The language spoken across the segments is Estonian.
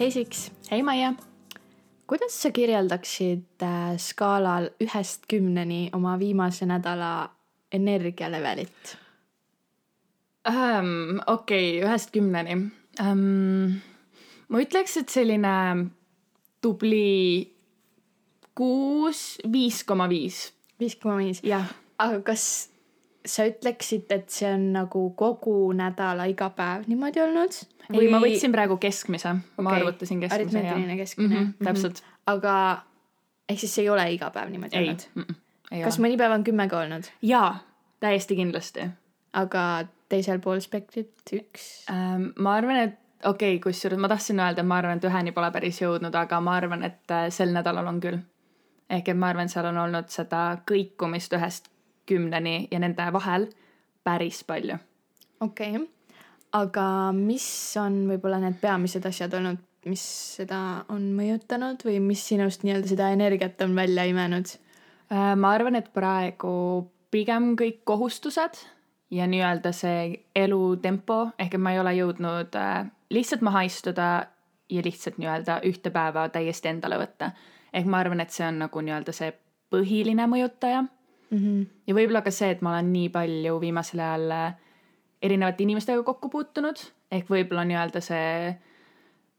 hei Siks, hei Maie. kuidas sa kirjeldaksid äh, skaalal ühest kümneni oma viimase nädala energialevelit um,? okei okay,, ühest kümneni um,. ma ütleks, et selline tubli kuus, viis koma viis. viis koma viis? aga kas sa ütleksid, et see on nagu kogu nädala iga päev niimoodi olnud? ei Või..., ma võtsin praegu keskmise okay., ma arvutasin keskmise. aritmeetiline keskmine mm. -hmm, täpselt mm. -hmm. aga ehk siis see ei ole iga päev niimoodi ei. olnud mm? -mm. kas ole. mõni päev on kümme ka olnud? jaa, täiesti kindlasti. aga teisel pool spektrit üks ähm,? ma arvan, et okei okay,, kusjuures ma tahtsin öelda, ma arvan, et üheni pole päris jõudnud, aga ma arvan, et äh, sel nädalal on küll. Ehk et ma arvan, seal on olnud seda kõikumist ühest kümneni ja nende vahel päris palju. okei okay aga mis on võib-olla need peamised asjad olnud, mis seda on mõjutanud või mis sinust nii-öelda seda energiat on välja imenud? Äh, ma arvan, et praegu pigem kõik kohustused ja nii-öelda see elutempo, ehk et ma ei ole jõudnud äh, lihtsalt maha istuda ja lihtsalt nii-öelda ühte päeva täiesti endale võtta. Ehk ma arvan, et see on nagu nii-öelda see põhiline mõjutaja mm. -hmm. ja võib-olla ka see, et ma olen nii palju viimasel ajal äh, erinevate inimestega kokku puutunud, ehk võib-olla nii-öelda see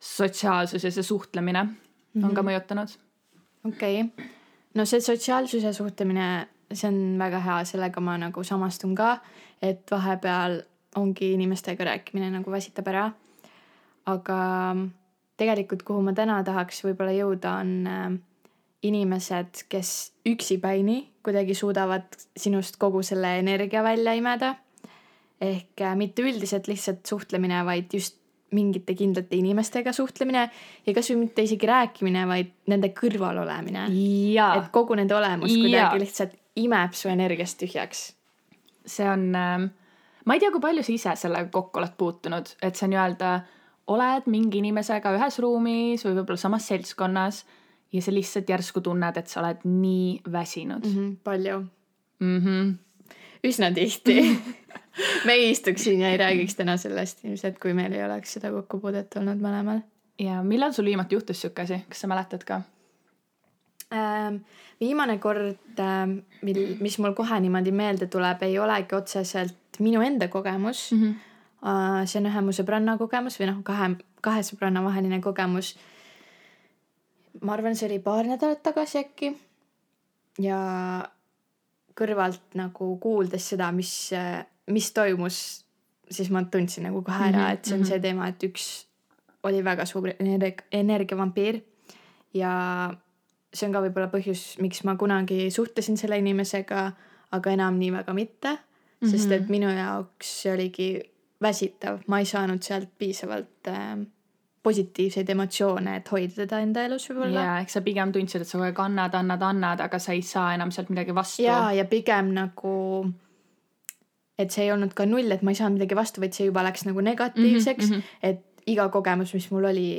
sotsiaalsus ja see suhtlemine mm -hmm. on ka mhm. mõjutanud. okei okay., no see sotsiaalsuse suhtlemine, see on väga hea, sellega ma nagu samastun ka, et vahepeal ongi inimestega rääkimine nagu väsitab ära. aga tegelikult, kuhu ma täna tahaks võib-olla jõuda, on äh, inimesed, kes üksipäini kuidagi suudavad sinust kogu selle energia välja imeda ehk äh, mitte üldiselt lihtsalt suhtlemine, vaid just mingite kindlate inimestega suhtlemine ja kasvõi mitte isegi rääkimine, vaid nende kõrval olemine. et kogu nende olemus ja. kuidagi lihtsalt imeb su energiast tühjaks. see on äh,, ma ei tea, kui palju sa ise sellega kokku oled puutunud, et sa nii-öelda oled mingi inimesega ühes ruumis või võib-olla samas seltskonnas ja sa lihtsalt järsku tunned, et sa oled nii väsinud mm. -hmm, palju mm. -hmm. üsna tihti me ei istuks siin ja ei räägiks täna sellest ilmselt, kui meil ei oleks seda kokkupuudet olnud mõlemal. ja millal sul viimati juhtus sihuke asi, kas sa mäletad ka ähm,? viimane kord ähm,, mil, mis mul kohe niimoodi meelde tuleb, ei olegi otseselt minu enda kogemus mm. -hmm. Uh, see on ühe mu sõbranna kogemus või noh, kahe, kahe sõbranna vaheline kogemus. ma arvan, see oli paar nädalat tagasi äkki. ja kõrvalt nagu kuuldes seda, mis mis toimus, siis ma tundsin nagu kohe ära, mhm, et see on see mhm. teema, et üks oli väga suur energ-, energiavampiir ja see on ka võib-olla põhjus, miks ma kunagi suhtlesin selle inimesega, aga enam nii väga mitte, sest et mhm. minu jaoks see oligi väsitav, ma ei saanud sealt piisavalt äh, positiivseid emotsioone, et hoida teda enda elus võib-olla. jaa, eks sa pigem tundsid, et sa kogu aeg annad, annad, annad, aga sa ei saa enam sealt midagi vastu. jaa, ja pigem nagu et see ei olnud ka null, et ma ei saanud midagi vastu, vaid see juba läks nagu negatiivseks mm, -hmm. et iga kogemus, mis mul oli,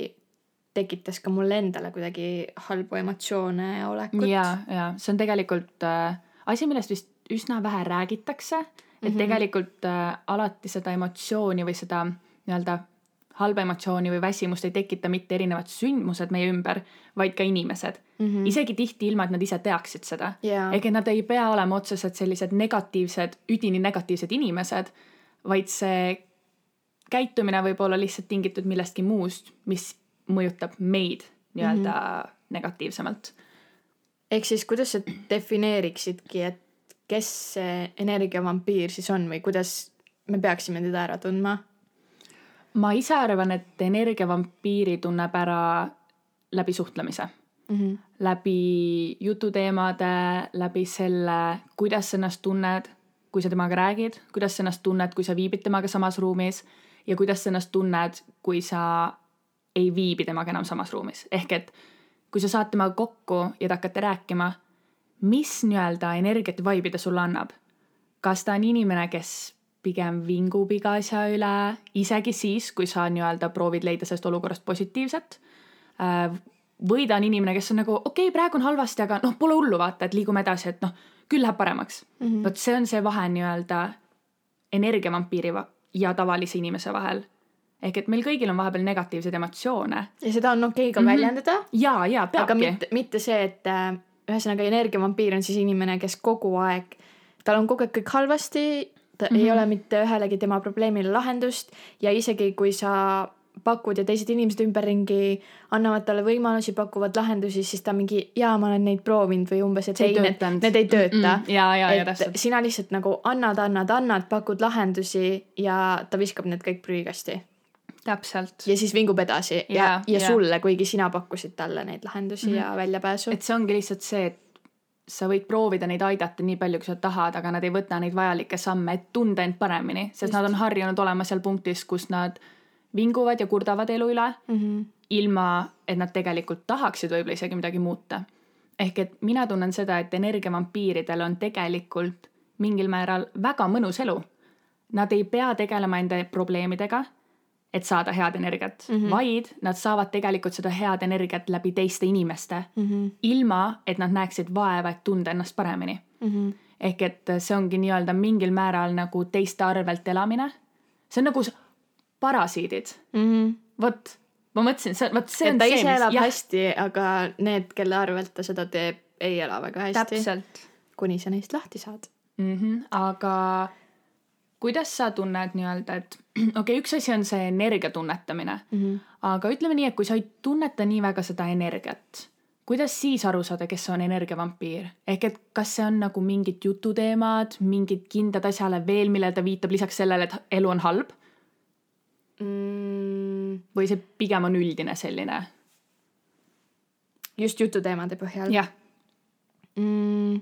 tekitas ka mulle endale kuidagi halbu emotsioone ja olekut. ja, ja see on tegelikult äh, asi, millest vist üsna vähe räägitakse, et mm -hmm. tegelikult äh, alati seda emotsiooni või seda nii-öelda halba emotsiooni või väsimust ei tekita mitte erinevad sündmused meie ümber, vaid ka inimesed mm. -hmm. isegi tihti ilma, et nad ise teaksid seda yeah.. ehk et nad ei pea olema otseselt sellised negatiivsed, üdini negatiivsed inimesed, vaid see käitumine võib olla lihtsalt tingitud millestki muust, mis mõjutab meid nii-öelda mm -hmm. negatiivsemalt. ehk siis, kuidas sa defineeriksidki, et kes see energiavampiir siis on või kuidas me peaksime teda ära tundma? ma ise arvan, et energiavampiiri tunneb ära läbi suhtlemise mm. -hmm. läbi jututeemade, läbi selle, kuidas sa ennast tunned, kui sa temaga räägid, kuidas sa ennast tunned, kui sa viibid temaga samas ruumis ja kuidas sa ennast tunned, kui sa ei viibi temaga enam samas ruumis. ehk et kui sa saad temaga kokku ja te hakkate rääkima, mis nii-öelda energiat ja vibe'i ta sulle annab. kas ta on inimene, kes pigem vingub iga asja üle, isegi siis, kui sa nii-öelda proovid leida sellest olukorrast positiivset. Äh, või ta on inimene, kes on nagu okei okay,, praegu on halvasti, aga noh, pole hullu, vaata, et liigume edasi, et noh, küll läheb paremaks mm -hmm.. vot see on see vahe nii-öelda energiavampiiri ja tavalise inimese vahel. ehk et meil kõigil on vahepeal negatiivseid emotsioone. ja seda on okei okay ka mm -hmm. väljendada. ja, ja peabki. aga mitte, mitte see, et äh, ühesõnaga energiavampiir on siis inimene, kes kogu aeg, tal on kogu aeg kõik halvasti, ta mm -hmm. ei mhm. ole mitte ühelegi tema probleemile lahendust ja isegi kui sa pakud ja teised inimesed ümberringi annavad talle võimalusi, pakuvad lahendusi, siis ta mingi jaa, ma olen neid proovinud või umbes, et ei, need, need ei tööta mm. -mm. Ja, ja, et ja, sina lihtsalt nagu annad, annad, annad, pakud lahendusi ja ta viskab need kõik prügikasti. Täpselt. ja siis vingub edasi ja, ja, ja, ja sulle, kuigi sina pakkusid talle neid lahendusi mm -hmm. ja väljapääsu. et see ongi lihtsalt see, et sa võid proovida neid aidata nii palju, kui sa tahad, aga nad ei võta neid vajalikke samme, et tunda end paremini, sest Just. nad on harjunud olema seal punktis, kus nad vinguvad ja kurdavad elu üle mm, -hmm. ilma et nad tegelikult tahaksid võib-olla isegi midagi muuta. ehk et mina tunnen seda, et energiavampiiridel on tegelikult mingil määral väga mõnus elu. Nad ei pea tegelema enda probleemidega, et saada head energiat mm, -hmm. vaid nad saavad tegelikult seda head energiat läbi teiste inimeste mm, -hmm. ilma et nad näeksid vaeva, et tunda ennast paremini mm. -hmm. ehk et see ongi nii-öelda mingil määral nagu teiste arvelt elamine. see on nagu parasiidid mm. -hmm. vot, ma mõtlesin, see, vot see et on see. ta ise elab jah. hästi, aga need, kelle arvelt ta seda teeb, ei ela väga hästi. kuni sa neist lahti saad mm. -hmm. aga kuidas sa tunned nii-öelda, et okei okay,, üks asi on see energia tunnetamine mm, -hmm. aga ütleme nii, et kui sa ei tunneta nii väga seda energiat, kuidas siis aru saada, kes on energiavampiir, ehk et kas see on nagu mingid jututeemad, mingid kindlad asjale veel, millele ta viitab lisaks sellele, et elu on halb mm,? või see pigem on üldine selline? just jututeemade põhjal? jah mm,.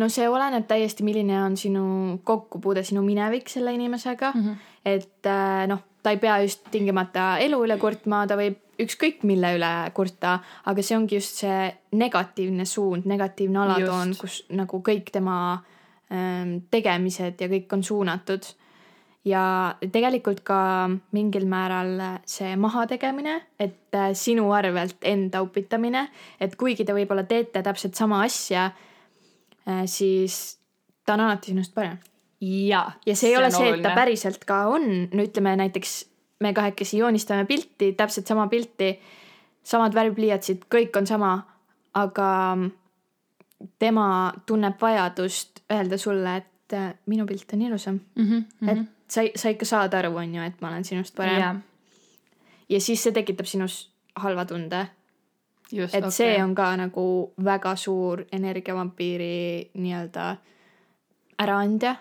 No see oleneb täiesti, milline on sinu kokkupuude, sinu minevik selle inimesega mm. -hmm. et äh, noh, ta ei pea just tingimata elu üle kurtma, ta võib ükskõik mille üle kurta, aga see ongi just see negatiivne suund, negatiivne alatoon, kus nagu kõik tema ähm, tegemised ja kõik on suunatud ja tegelikult ka mingil määral see mahategemine, et äh, sinu arvelt enda upitamine, et kuigi te võib-olla teete täpselt sama asja, siis ta on alati sinust parem. ja, ja see ei ole see, et ta päriselt ka on, no ütleme näiteks me kahekesi joonistame pilti, täpselt sama pilti, samad värvpliiatsid, kõik on sama, aga tema tunneb vajadust öelda sulle, et äh, minu pilt on ilusam mm. -hmm. et sa, sa ikka saad aru, on ju, et ma olen sinust parem yeah.. ja siis see tekitab sinus halva tunde. Et okay. see on ka nagu väga suur energiavampiiri nii-öelda äraandja.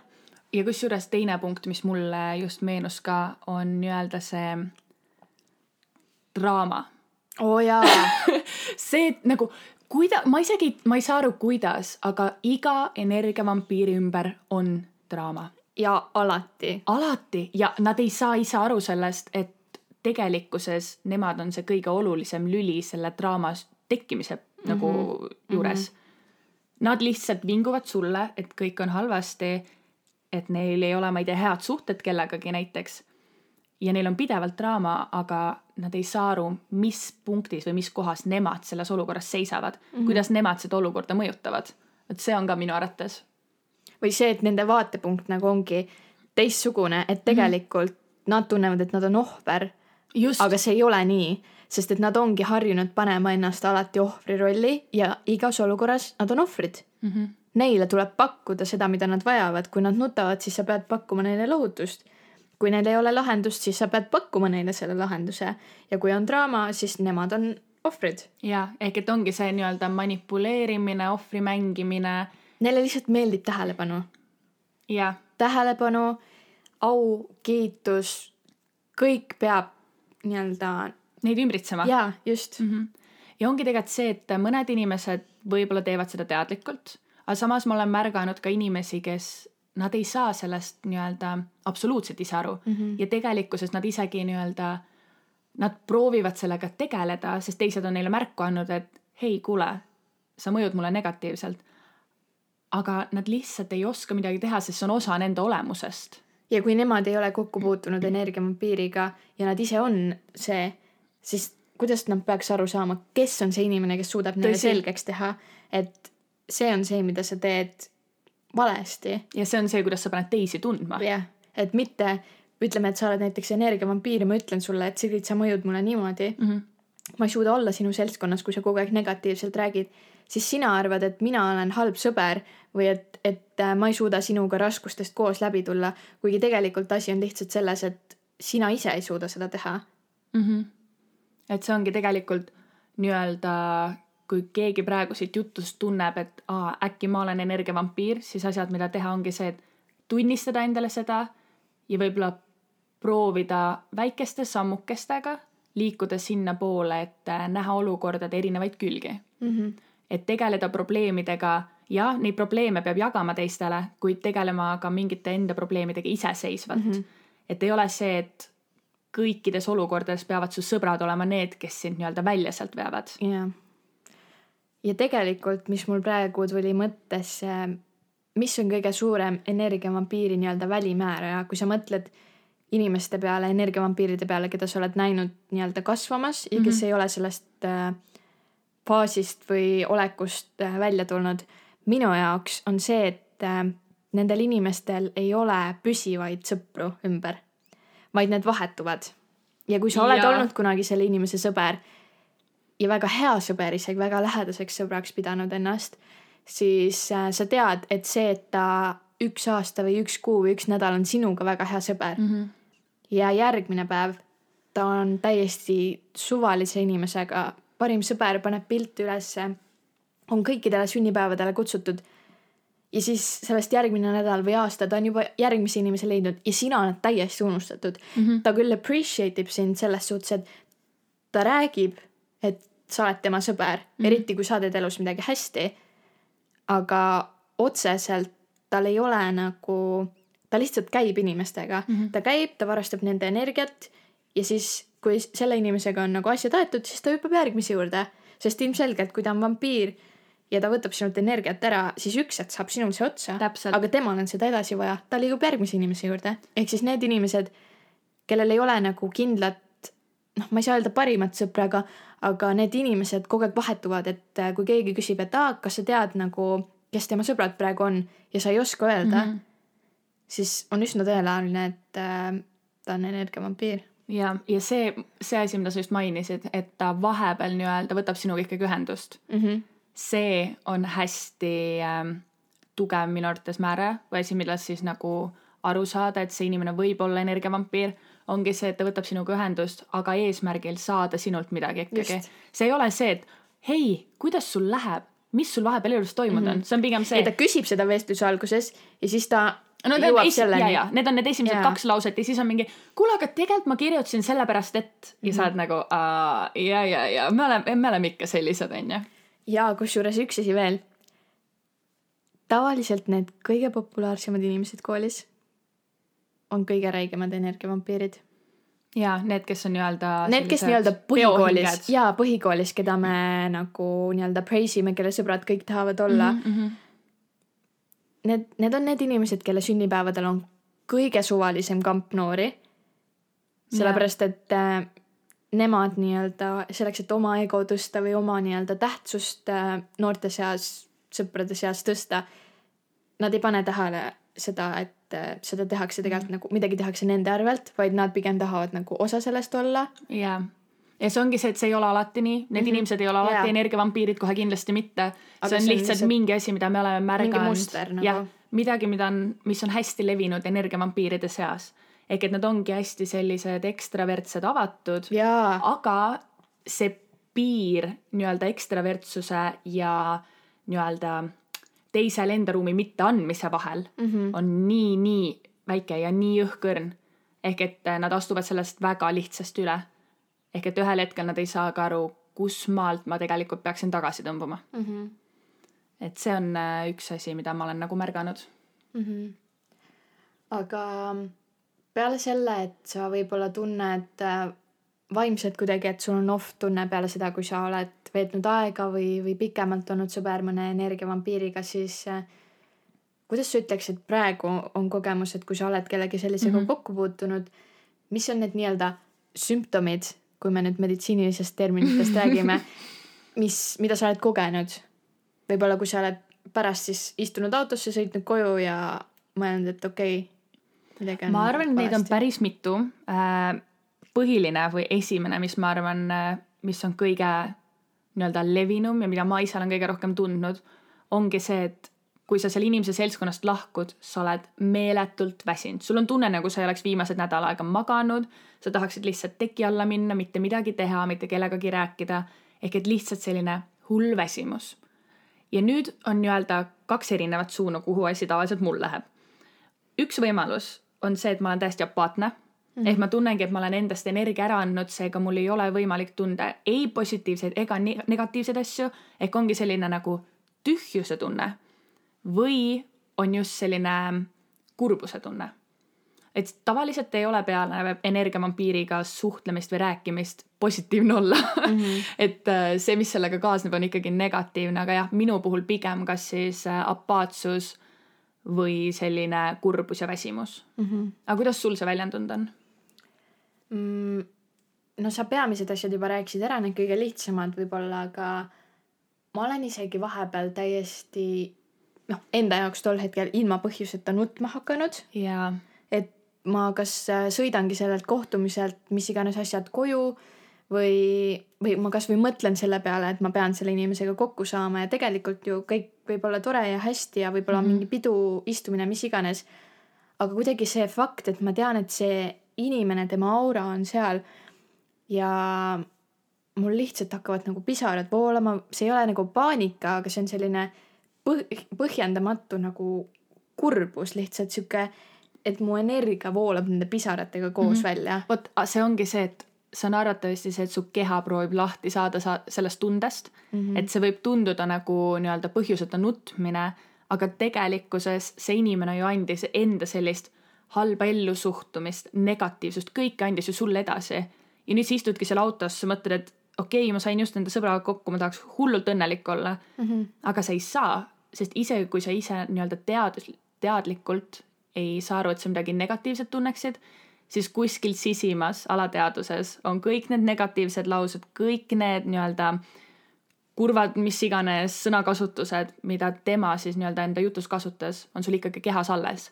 ja kusjuures teine punkt, mis mulle just meenus ka, on nii-öelda see draama. oo oh, jaa see, nagu kuida-, ma isegi, ma ei saa aru, kuidas, aga iga energiavampiiri ümber on draama ja alati. alati ja nad ei saa ise aru sellest, et tegelikkuses nemad on see kõige olulisem lüli selle draama tekkimise mm -hmm. nagu mhm. juures mm. -hmm. Nad lihtsalt vinguvad sulle, et kõik on halvasti, et neil ei ole, ma ei tea, head suhted kellegagi näiteks. ja neil on pidevalt draama, aga nad ei saa aru, mis punktis või mis kohas nemad selles olukorras seisavad mm, -hmm. kuidas nemad seda olukorda mõjutavad. et see on ka minu arvates või see, et nende vaatepunkt nagu ongi teistsugune, et mhm. tegelikult mm -hmm. nad tunnevad, et nad on ohver. Aga see ei ole nii, sest et nad ongi harjunud panema ennast alati ohvri rolli ja igas olukorras nad on ohvrid mm. -hmm. Neile tuleb pakkuda seda, mida nad vajavad, kui nad nutavad, siis sa pead pakkuma neile lohutust. kui neil ei ole lahendust, siis sa pead pakkuma neile selle lahenduse ja kui on draama, siis nemad on ohvrid. ja ehk et ongi see nii-öelda manipuleerimine, ohvri mängimine Neile lihtsalt meeldib tähelepanu. tähelepanu, au, kiitus, kõik peab nii-öelda. Neid ümbritsema. jaa, just mm. -hmm. ja ongi tegelikult see, et mõned inimesed võib-olla teevad seda teadlikult, aga samas ma olen märganud ka inimesi, kes nad ei saa sellest nii-öelda absoluutselt ise aru mm -hmm. ja tegelikkuses nad isegi nii-öelda, nad proovivad sellega tegeleda, sest teised on neile märku andnud, et hei, kuule, sa mõjud mulle negatiivselt aga nad lihtsalt ei oska midagi teha, sest see on osa nende olemusest. Ja kui nemad ei ole kokku puutunud energiavampiiriga ja nad ise on see, siis kuidas nad peaks aru saama, kes on see inimene, kes suudab neile Tõsi. selgeks teha, et see on see, mida sa teed valesti. ja see on see, kuidas sa paned teisi tundma. jah, et mitte ütleme, et sa oled näiteks energiavampiir ja ma ütlen sulle, et Sigrid, sa mõjud mulle niimoodi mm. -hmm. ma ei suuda olla sinu seltskonnas, kui sa kogu aeg negatiivselt räägid, siis sina arvad, et mina olen halb sõber või et, et äh, ma ei suuda sinuga raskustest koos läbi tulla, kuigi tegelikult asi on lihtsalt selles, et sina ise ei suuda seda teha mm. -hmm. et see ongi tegelikult nii-öelda, kui keegi praegu siit jutust tunneb, et aa, äkki ma olen energiavampiir, siis asjad, mida teha, ongi see, et tunnistada endale seda ja võib-olla proovida väikeste sammukestega liikuda sinnapoole, et äh, näha olukordade erinevaid külgi mm. -hmm. Et tegeleda probleemidega, jah, neid probleeme peab jagama teistele, kuid tegelema ka mingite enda probleemidega iseseisvalt mm. -hmm. et ei ole see, et kõikides olukordades peavad su sõbrad olema need, kes sind nii-öelda välja sealt veavad. jah. ja tegelikult, mis mul praegu tuli mõttesse, mis on kõige suurem energiavampiiri nii-öelda välimääraja, kui sa mõtled inimeste peale, energiavampiiride peale, keda sa oled näinud nii-öelda kasvamas ja kes mm -hmm. ei ole sellest äh, faasist või olekust äh, välja tulnud. minu jaoks on see, et äh, nendel inimestel ei ole püsivaid sõpru ümber, vaid need vahetuvad. ja kui sa oled Jaa. olnud kunagi selle inimese sõber ja väga hea sõber, isegi väga lähedaseks sõbraks pidanud ennast, siis äh, sa tead, et see, et ta üks aasta või üks kuu või üks nädal on sinuga väga hea sõber mm. -hmm. ja järgmine päev ta on täiesti suvalise inimesega, parim sõber paneb pilte ülesse, on kõikidele sünnipäevadele kutsutud. ja siis sellest järgmine nädal või aasta ta on juba järgmise inimese leidnud ja sina oled täiesti unustatud Mm -hmm. ta küll appreciate ib sind selles suhtes, et ta räägib, et sa oled tema sõber mm, -hmm. eriti kui sa teed elus midagi hästi. aga otseselt tal ei ole nagu, ta lihtsalt käib inimestega mm. -hmm. ta käib, ta varastab nende energiat ja siis, kui selle inimesega on nagu asjad aetud, siis ta hüppab järgmise juurde. sest ilmselgelt, kui ta on vampiir ja ta võtab sinult energiat ära, siis üks hetk saab sinul see otsa. Aga temal on seda edasi vaja, ta liigub järgmise inimese juurde. ehk siis need inimesed, kellel ei ole nagu kindlat, noh, ma ei saa öelda parimat sõpra, aga, aga need inimesed kogu aeg vahetuvad, et äh, kui keegi küsib, et aa, kas sa tead nagu, kes tema sõbrad praegu on ja sa ei oska öelda mm. -hmm. siis on üsna tõenäoline, et äh, ta on energiavampiir ja, ja see, see asi, mida sa just mainisid, et ta vahepeal nii-öelda võtab sinuga ikkagi ühendust, mm. -hmm. see on hästi ähm, tugev minu arvates määre või asi, millest siis nagu aru saada, et see inimene võib olla energiavampiir, ongi see, et ta võtab sinuga ühendust, aga eesmärgil saada sinult midagi ikkagi. See ei ole see, et hei, kuidas sul läheb, mis sul vahepeal elus toimunud mm -hmm. on, see on pigem see ta küsib seda vestluse alguses ja siis ta no jõuab ja, selleni ja need on need esimesed Jaa. kaks lauset ja siis on mingi, kuule, aga tegelikult ma kirjutasin sellepärast, et ja sa oled nagu aa, ja, ja, ja me oleme, me oleme ikka sellised, onju. ja kusjuures üks asi veel. tavaliselt need kõige populaarsemad inimesed koolis on kõige räigemad energiavampiirid. ja need, kes on nii-öelda. Need, kes nii-öelda põhikoolis, jaa, põhikoolis, keda me nagu nii-öelda praise ime, kelle sõbrad kõik tahavad olla mm. -hmm. Need, need on need inimesed, kelle sünnipäevadel on kõige suvalisem kamp noori. sellepärast, et äh, nemad nii-öelda selleks, et oma ego tõsta või oma nii-öelda tähtsust äh, noorte seas, sõprade seas tõsta, nad ei pane tähele seda, et äh, seda tehakse tegelikult mm. nagu midagi tehakse nende arvelt, vaid nad pigem tahavad nagu osa sellest olla ja, ja see ongi see, et see ei ole alati nii, need mm. -hmm. inimesed ei ole alati Jaa. energiavampiirid kohe kindlasti mitte. See on see lihtsalt lihtsalt mingi asi, mida me oleme märganud. nagu. jah, midagi, mida on, mis on hästi levinud energiavampiiride seas. ehk et nad ongi hästi sellised ekstravertsed, avatud, jaa, aga see piir nii-öelda ekstravertsuse ja nii-öelda teisele enda ruumi mitteandmise vahel mm -hmm. on nii, nii väike ja nii õhkõrn. ehk et nad astuvad sellest väga lihtsasti üle. Ehk et ühel hetkel nad ei saa ka aru, kus maalt ma tegelikult peaksin tagasi tõmbuma. Mm -hmm. et see on äh, üks asi, mida ma olen nagu märganud. mm. -hmm. aga peale selle, et sa võib-olla tunned äh, vaimselt kuidagi, et sul on off-tunne peale seda, kui sa oled veetnud aega või, või pikemalt olnud sõber mõne energiavampiiriga, siis äh, kuidas sa ütleksid, praegu on kogemus, et kui sa oled kellegi sellisega mm. -hmm. kokku puutunud, mis on need nii-öelda sümptomid, kui me nüüd meditsiinilisest terminitest räägime, mis, mida sa oled kogenud. võib-olla kui sa oled pärast siis istunud autosse, sõitnud koju ja mõelnud, et okei okay,, midagi on. ma arvan, et neid on päris mitu. Äh, põhiline või esimene, mis ma arvan, äh, mis on kõige nii-öelda levinum ja mida ma ise olen kõige rohkem tundnud, ongi see, et kui sa seal inimese seltskonnast lahkud, sa oled meeletult väsinud, sul on tunne, nagu sa ei oleks viimased nädal aega maganud, sa tahaksid lihtsalt teki alla minna, mitte midagi teha, mitte kellegagi rääkida, ehk et lihtsalt selline hull väsimus. ja nüüd on nii-öelda kaks erinevat suuna, kuhu asi tavaliselt mul läheb. üks võimalus on see, et ma olen täiesti apaatne Mm -hmm. ehk ma tunnengi, et ma olen endast energia ära andnud, seega mul ei ole võimalik tunda ei positiivseid ega negatiivseid asju, ehk ongi selline nagu tühjuse tunne või on just selline kurbuse tunne. et tavaliselt ei ole peale energiavampiiriga suhtlemist või rääkimist positiivne olla mm. -hmm. et äh, see, mis sellega kaasneb, on ikkagi negatiivne, aga jah, minu puhul pigem kas siis äh, apaatsus või selline kurbus ja väsimus mm. -hmm. aga kuidas sul see väljendunud on? mm,? no sa peamised asjad juba rääkisid ära, need kõige lihtsamad võib-olla, aga ma olen isegi vahepeal täiesti noh, enda jaoks tol hetkel ilma põhjuseta nutma hakanud. jaa. et ma kas äh, sõidangi sellelt kohtumiselt mis iganes asjad koju või, või ma kasvõi mõtlen selle peale, et ma pean selle inimesega kokku saama ja tegelikult ju kõik võib olla tore ja hästi ja võib-olla mm -hmm. mingi pidu, istumine, mis iganes. aga kuidagi see fakt, et ma tean, et see inimene, tema aura on seal ja mul lihtsalt hakkavad nagu pisarad voolama, see ei ole nagu paanika, aga see on selline põh-, põhjendamatu nagu kurbus, lihtsalt sihuke, et mu energia voolab nende pisaratega koos mm -hmm. välja. vot, see ongi see, et see on arvatavasti see, et su keha proovib lahti saada sa sellest tundest mm, -hmm. et see võib tunduda nagu nii-öelda põhjuseta nutmine, aga tegelikkuses see inimene ju andis enda sellist halba ellusuhtumist, negatiivsust, kõike andis ju sulle edasi. ja nüüd sa istudki seal autos, sa mõtled, et okei okay,, ma sain just enda sõbraga kokku, ma tahaks hullult õnnelik olla mm. -hmm. aga sa ei saa, sest isegi kui sa ise nii-öelda tead-, teadlikult ei saa aru, et sa midagi negatiivset tunneksid, siis kuskil sisimas alateadvuses on kõik need negatiivsed laused, kõik need nii-öelda kurvad, mis iganes sõnakasutused, mida tema siis nii-öelda enda jutus kasutas, on sul ikkagi kehas alles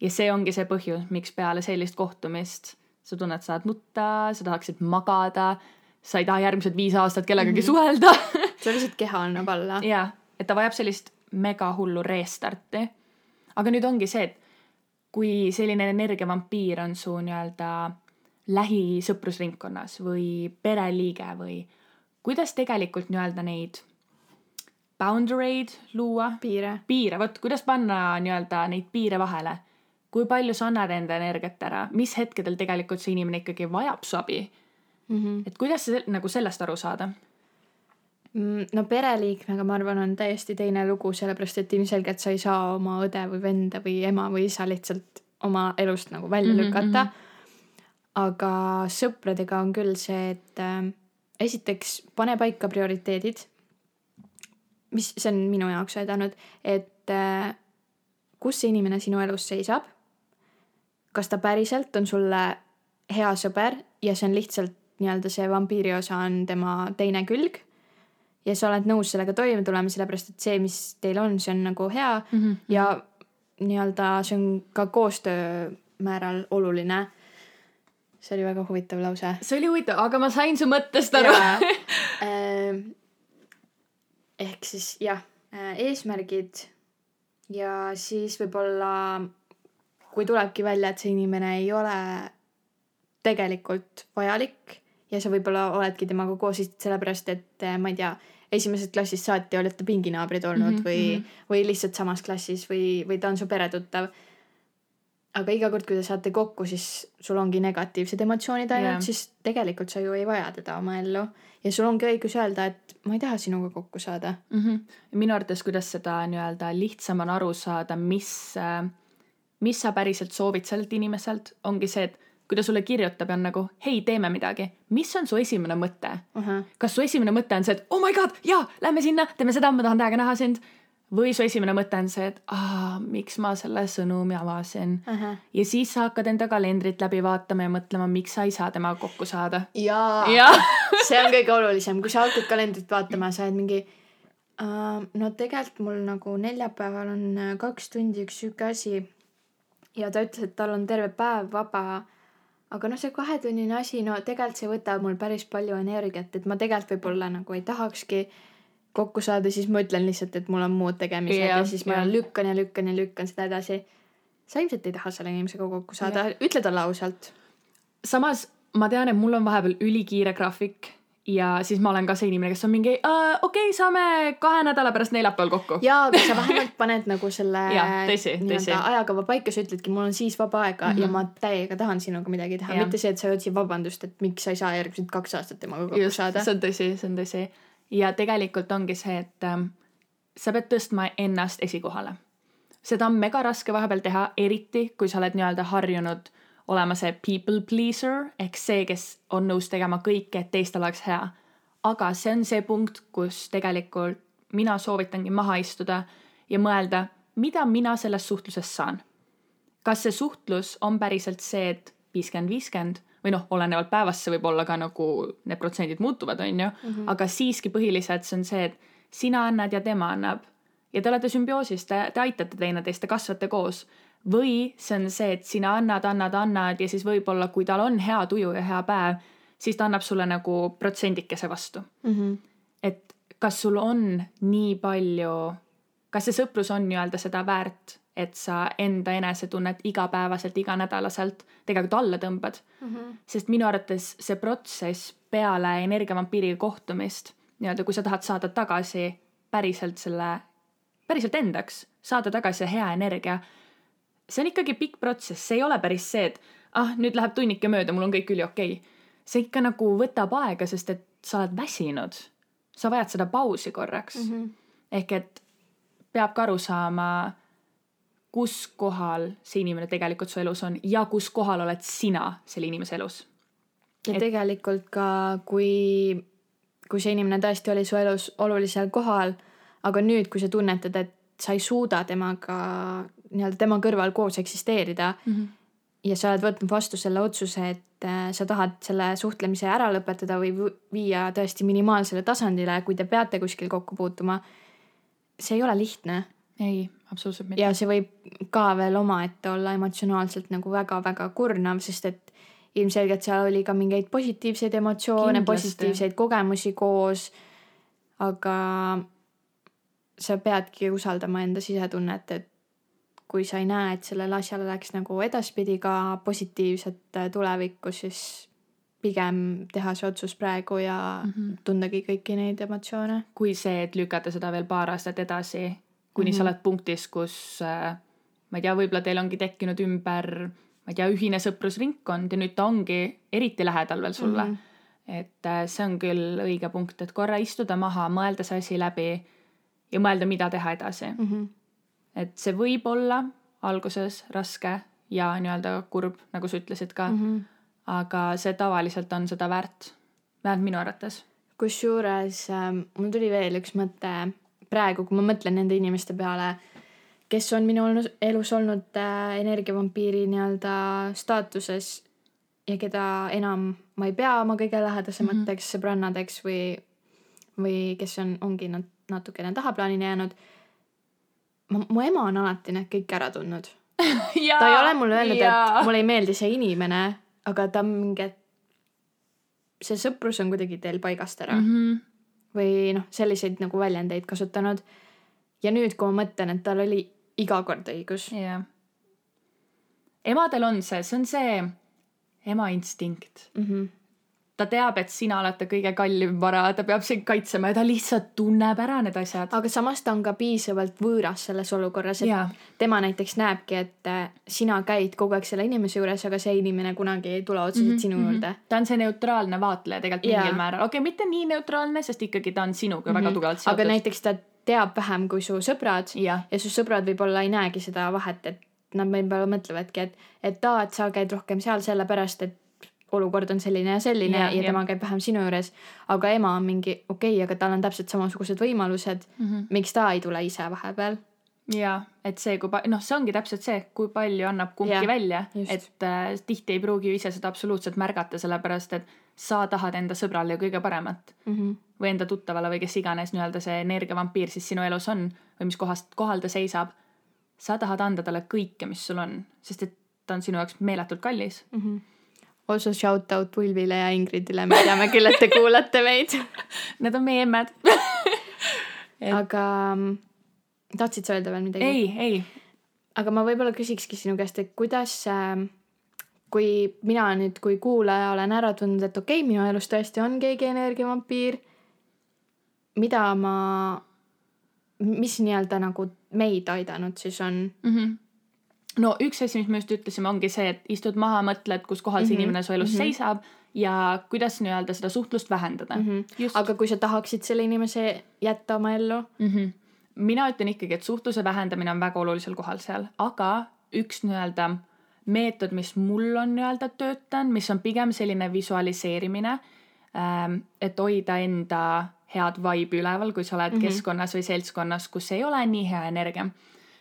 ja see ongi see põhjus, miks peale sellist kohtumist sa tunned, sa tahad nutta, sa tahaksid magada, sa ei taha järgmised viis aastat kellegagi mm -hmm. suhelda sul lihtsalt keha annab alla. jah, et ta vajab sellist megahullu restarti. aga nüüd ongi see, et kui selline energiavampiir on su nii-öelda lähisõprusringkonnas või pereliige või kuidas tegelikult nii-öelda neid boundary eid luua. piire. piire, vot kuidas panna nii-öelda neid piire vahele kui palju sa annad enda energiat ära, mis hetkedel tegelikult see inimene ikkagi vajab su abi mm. -hmm. et kuidas see, nagu sellest aru saada? Mm, no pereliikmega, ma arvan, on täiesti teine lugu, sellepärast et ilmselgelt sa ei saa oma õde või venda või ema või isa lihtsalt oma elust nagu välja mm -hmm. lükata. aga sõpradega on küll see, et äh, esiteks pane paika prioriteedid. mis, see on minu jaoks aidanud, et äh, kus see inimene sinu elus seisab kas ta päriselt on sulle hea sõber ja see on lihtsalt nii-öelda see vampiiri osa on tema teine külg. ja sa oled nõus sellega toime tulema, sellepärast et see, mis teil on, see on nagu hea mm -hmm. ja nii-öelda see on ka koostöö määral oluline. see oli väga huvitav lause. see oli huvitav, aga ma sain su mõttest aru äh, ehk siis jah, äh, eesmärgid ja siis võib-olla kui tulebki välja, et see inimene ei ole tegelikult vajalik ja sa võib-olla oledki temaga koos lihtsalt sellepärast, et eh, ma ei tea, esimesest klassist saati olete pinginaabrid olnud mm -hmm. või, mhm. või lihtsalt samas klassis või, või ta on su peretuttav. aga iga kord, kui te saate kokku, siis sul ongi negatiivsed emotsioonid ainult yeah., siis tegelikult sa ju ei vaja teda oma ellu. ja sul ongi õigus öelda, et ma ei taha sinuga kokku saada mm. -hmm. minu arvates, kuidas seda nii-öelda lihtsam on aru saada, mis äh mis sa päriselt soovid sellelt inimeselt, ongi see, et kui ta sulle kirjutab ja on nagu hei, teeme midagi, mis on su esimene mõte uh? -huh. kas su esimene mõte on see, et oh my god, jaa, lähme sinna, teeme seda, ma tahan täiega näha sind. või su esimene mõte on see, et aa, miks ma selle sõnumi avasin uh. -huh. ja siis sa hakkad enda kalendrit läbi vaatama ja mõtlema, miks sa ei saa temaga kokku saada. jaa ja. see on kõige olulisem, kui sa hakkad kalendrit vaatama, sa oled mingi uh,. no tegelikult mul nagu neljapäeval on äh, kaks tundi üks sihuke asi. ja ta ütles, et tal on terve päev vaba. Aga noh, see kahetunnine asi, no tegelikult see võtab mul päris palju energiat, et ma tegelikult võib-olla nagu ei tahakski kokku saada, siis ma ütlen lihtsalt, et mul on muud tegemised ja, ja siis ma ja. lükkan ja lükkan ja lükkan seda edasi. sa ilmselt ei taha selle inimesega kokku saada, ütle talle ausalt. samas ma tean, et mul on vahepeal ülikiire graafik ja siis ma olen ka see inimene, kes on mingi okei okay,, saame kahe nädala pärast neljapäeval kokku. aga sa vähemalt paned nagu selle nii-öelda ajakava paika, sa ütledki, mul on siis vaba aega mm -hmm. ja mhm. ma täiega tahan sinuga midagi teha, mitte see, et sa ei otsi vabandust, et miks sa ei saa järgmised kaks aastat temaga kokku Just, saada. see on tõsi, see on tõsi ja tegelikult ongi see, et ähm, sa pead tõstma ennast esikohale. seda on mega raske vahepeal teha, eriti kui sa oled nii-öelda harjunud olema see people pleaser ehk see, kes on nõus tegema kõike, et teistel oleks hea. aga see on see punkt, kus tegelikult mina soovitangi maha istuda ja mõelda, mida mina sellest suhtlusest saan. kas see suhtlus on päriselt see, et viiskümmend, viiskümmend või noh, olenevalt päevast see võib olla ka nagu need protsendid muutuvad, on ju mm, -hmm. aga siiski põhiliselt see on see, et sina annad ja tema annab ja te olete sümbioosis, te, te aitate teineteist, te kasvate koos. Või see on see, et sina annad, annad, annad ja siis võib-olla, kui tal on hea tuju ja hea päev, siis ta annab sulle nagu protsendikese vastu mm. -hmm. et kas sul on nii palju, kas see sõprus on nii-öelda seda väärt et sa enda enesetunnet igapäevaselt, iganädalaselt tegelikult alla tõmbad mm. -hmm. sest minu arvates see protsess peale energiavampiiriga kohtumist, nii-öelda kui sa tahad saada tagasi päriselt selle, päriselt endaks, saada tagasi hea energia, see on ikkagi pikk protsess, see ei ole päris see, et ah, nüüd läheb tunnike mööda, mul on kõik üliokei okay.. see ikka nagu võtab aega, sest et sa oled väsinud. sa vajad seda pausi korraks mm. -hmm. ehk et peab ka aru saama kus kohal see inimene tegelikult su elus on ja kus kohal oled sina selle inimese elus. ja et... tegelikult ka, kui, kui see inimene tõesti oli su elus olulisel kohal, aga nüüd, kui sa tunnetad, et sa ei suuda temaga nii-öelda tema kõrval koos eksisteerida mm -hmm. ja sa oled võtnud vastu selle otsuse, et äh, sa tahad selle suhtlemise ära lõpetada või viia tõesti minimaalsele tasandile, kui te peate kuskil kokku puutuma. see ei ole lihtne. ei absoluutselt mitte. ja see võib ka veel omaette olla emotsionaalselt nagu väga-väga kurnav, sest et ilmselgelt seal oli ka mingeid positiivseid emotsioone, positiivseid kogemusi koos. aga sa peadki usaldama enda sisetunnet, et kui sa ei näe, et sellel asjal oleks nagu edaspidi ka positiivset tulevikku, siis pigem teha see otsus praegu ja mm -hmm. tundagi kõiki neid emotsioone. kui see, et lükata seda veel paar aastat edasi kuni mm -hmm. sa mhm. oled punktis, kus äh, ma ei tea, võib-olla teil ongi tekkinud ümber, ma ei tea, ühine sõprusringkond ja nüüd ta ongi eriti lähedal veel sulle mm. -hmm. et äh, see on küll õige punkt, et korra istuda maha, mõelda see asi läbi ja mõelda, mida teha edasi mm. -hmm. Et see võib olla alguses raske ja nii-öelda kurb, nagu sa ütlesid ka mm. -hmm. aga see tavaliselt on seda väärt, vähemalt minu arvates. kusjuures äh, mul tuli veel üks mõte praegu, kui ma mõtlen nende inimeste peale, kes on minu elus olnud äh, energiavampiiri nii-öelda staatuses ja keda enam ma ei pea oma kõige lähedasemateks mm -hmm. sõbrannadeks või, või kes on, ongi nad natukene tahaplaanile jäänud. Mu ema on alati need kõik ära tundnud ta ei ole mulle öelnud, et mulle ei meeldi see inimene, aga ta on mingi, et see sõprus on kuidagi teil paigast ära mm. -hmm või noh, selliseid nagu väljendeid kasutanud. ja nüüd, kui ma mõtlen, et tal oli iga kord õigus. jah. emadel on see, see on see ema instinkt mm. -hmm ta teab, et sina oled ta kõige kallim vara, ta peab sind kaitsema ja ta lihtsalt tunneb ära need asjad. aga samas ta on ka piisavalt võõras selles olukorras, et ja. tema näiteks näebki, et äh, sina käid kogu aeg selle inimese juures, aga see inimene kunagi ei tule otseselt mm -hmm, sinu mm -hmm. juurde. ta on see neutraalne vaatleja tegelikult mingil määral, okei okay,, mitte nii neutraalne, sest ikkagi ta on sinuga mm -hmm. väga tugevalt seotud. aga näiteks ta teab vähem kui su sõbrad ja, ja su sõbrad võib-olla ei näegi seda vahet, et nad võib-olla mõtlevadki, et, et aa, et sa käid rohkem seal sellepärast, et olukord on selline ja selline ja, ja jah. tema käib vähem sinu juures. aga ema on mingi okei okay,, aga tal on täpselt samasugused võimalused mm. -hmm. miks ta ei tule ise vahepeal? jaa, et see, kui pa-, noh, see ongi täpselt see, kui palju annab kumbki Jah, välja, et äh, tihti ei pruugi ju ise seda absoluutselt märgata, sellepärast et sa tahad enda sõbrale ju kõige paremat Mm -hmm. või enda tuttavale või kes iganes nii-öelda see energiavampiir siis sinu elus on või mis kohast, kohal ta seisab. sa tahad anda talle kõike, mis sul on, sest et ta on sinu jaoks meeletult kallis. Mm -hmm. Also shout out Ulvile ja Ingridile, me teame küll, et te kuulate meid. Need on meie emmad. Et- aga mm, tahtsid sa öelda veel midagi? ei, ei, aga ma võib-olla küsikski sinu käest, et kuidas äh, kui mina nüüd kui kuulaja olen ära tundnud, et okei okay,, minu elus tõesti on keegi energiavampiir, mida ma, mis nii-öelda nagu meid aidanud siis on mm. -hmm. No üks asi, mis me just ütlesime, ongi see, et istud maha, mõtled, kus kohal see Mhm, inimene su elus mhm. seisab ja kuidas nii-öelda seda suhtlust vähendada mm. mm. -hmm. aga kui sa tahaksid selle inimese jätta oma ellu mm. -hmm. mina ütlen ikkagi, et suhtluse vähendamine on väga olulisel kohal seal, aga üks nii-öelda meetod, mis mul on nii-öelda töötanud, mis on pigem selline visualiseerimine, et hoida enda head vibe'i üleval, kui sa oled mm. -hmm. keskkonnas või seltskonnas, kus ei ole nii hea energia,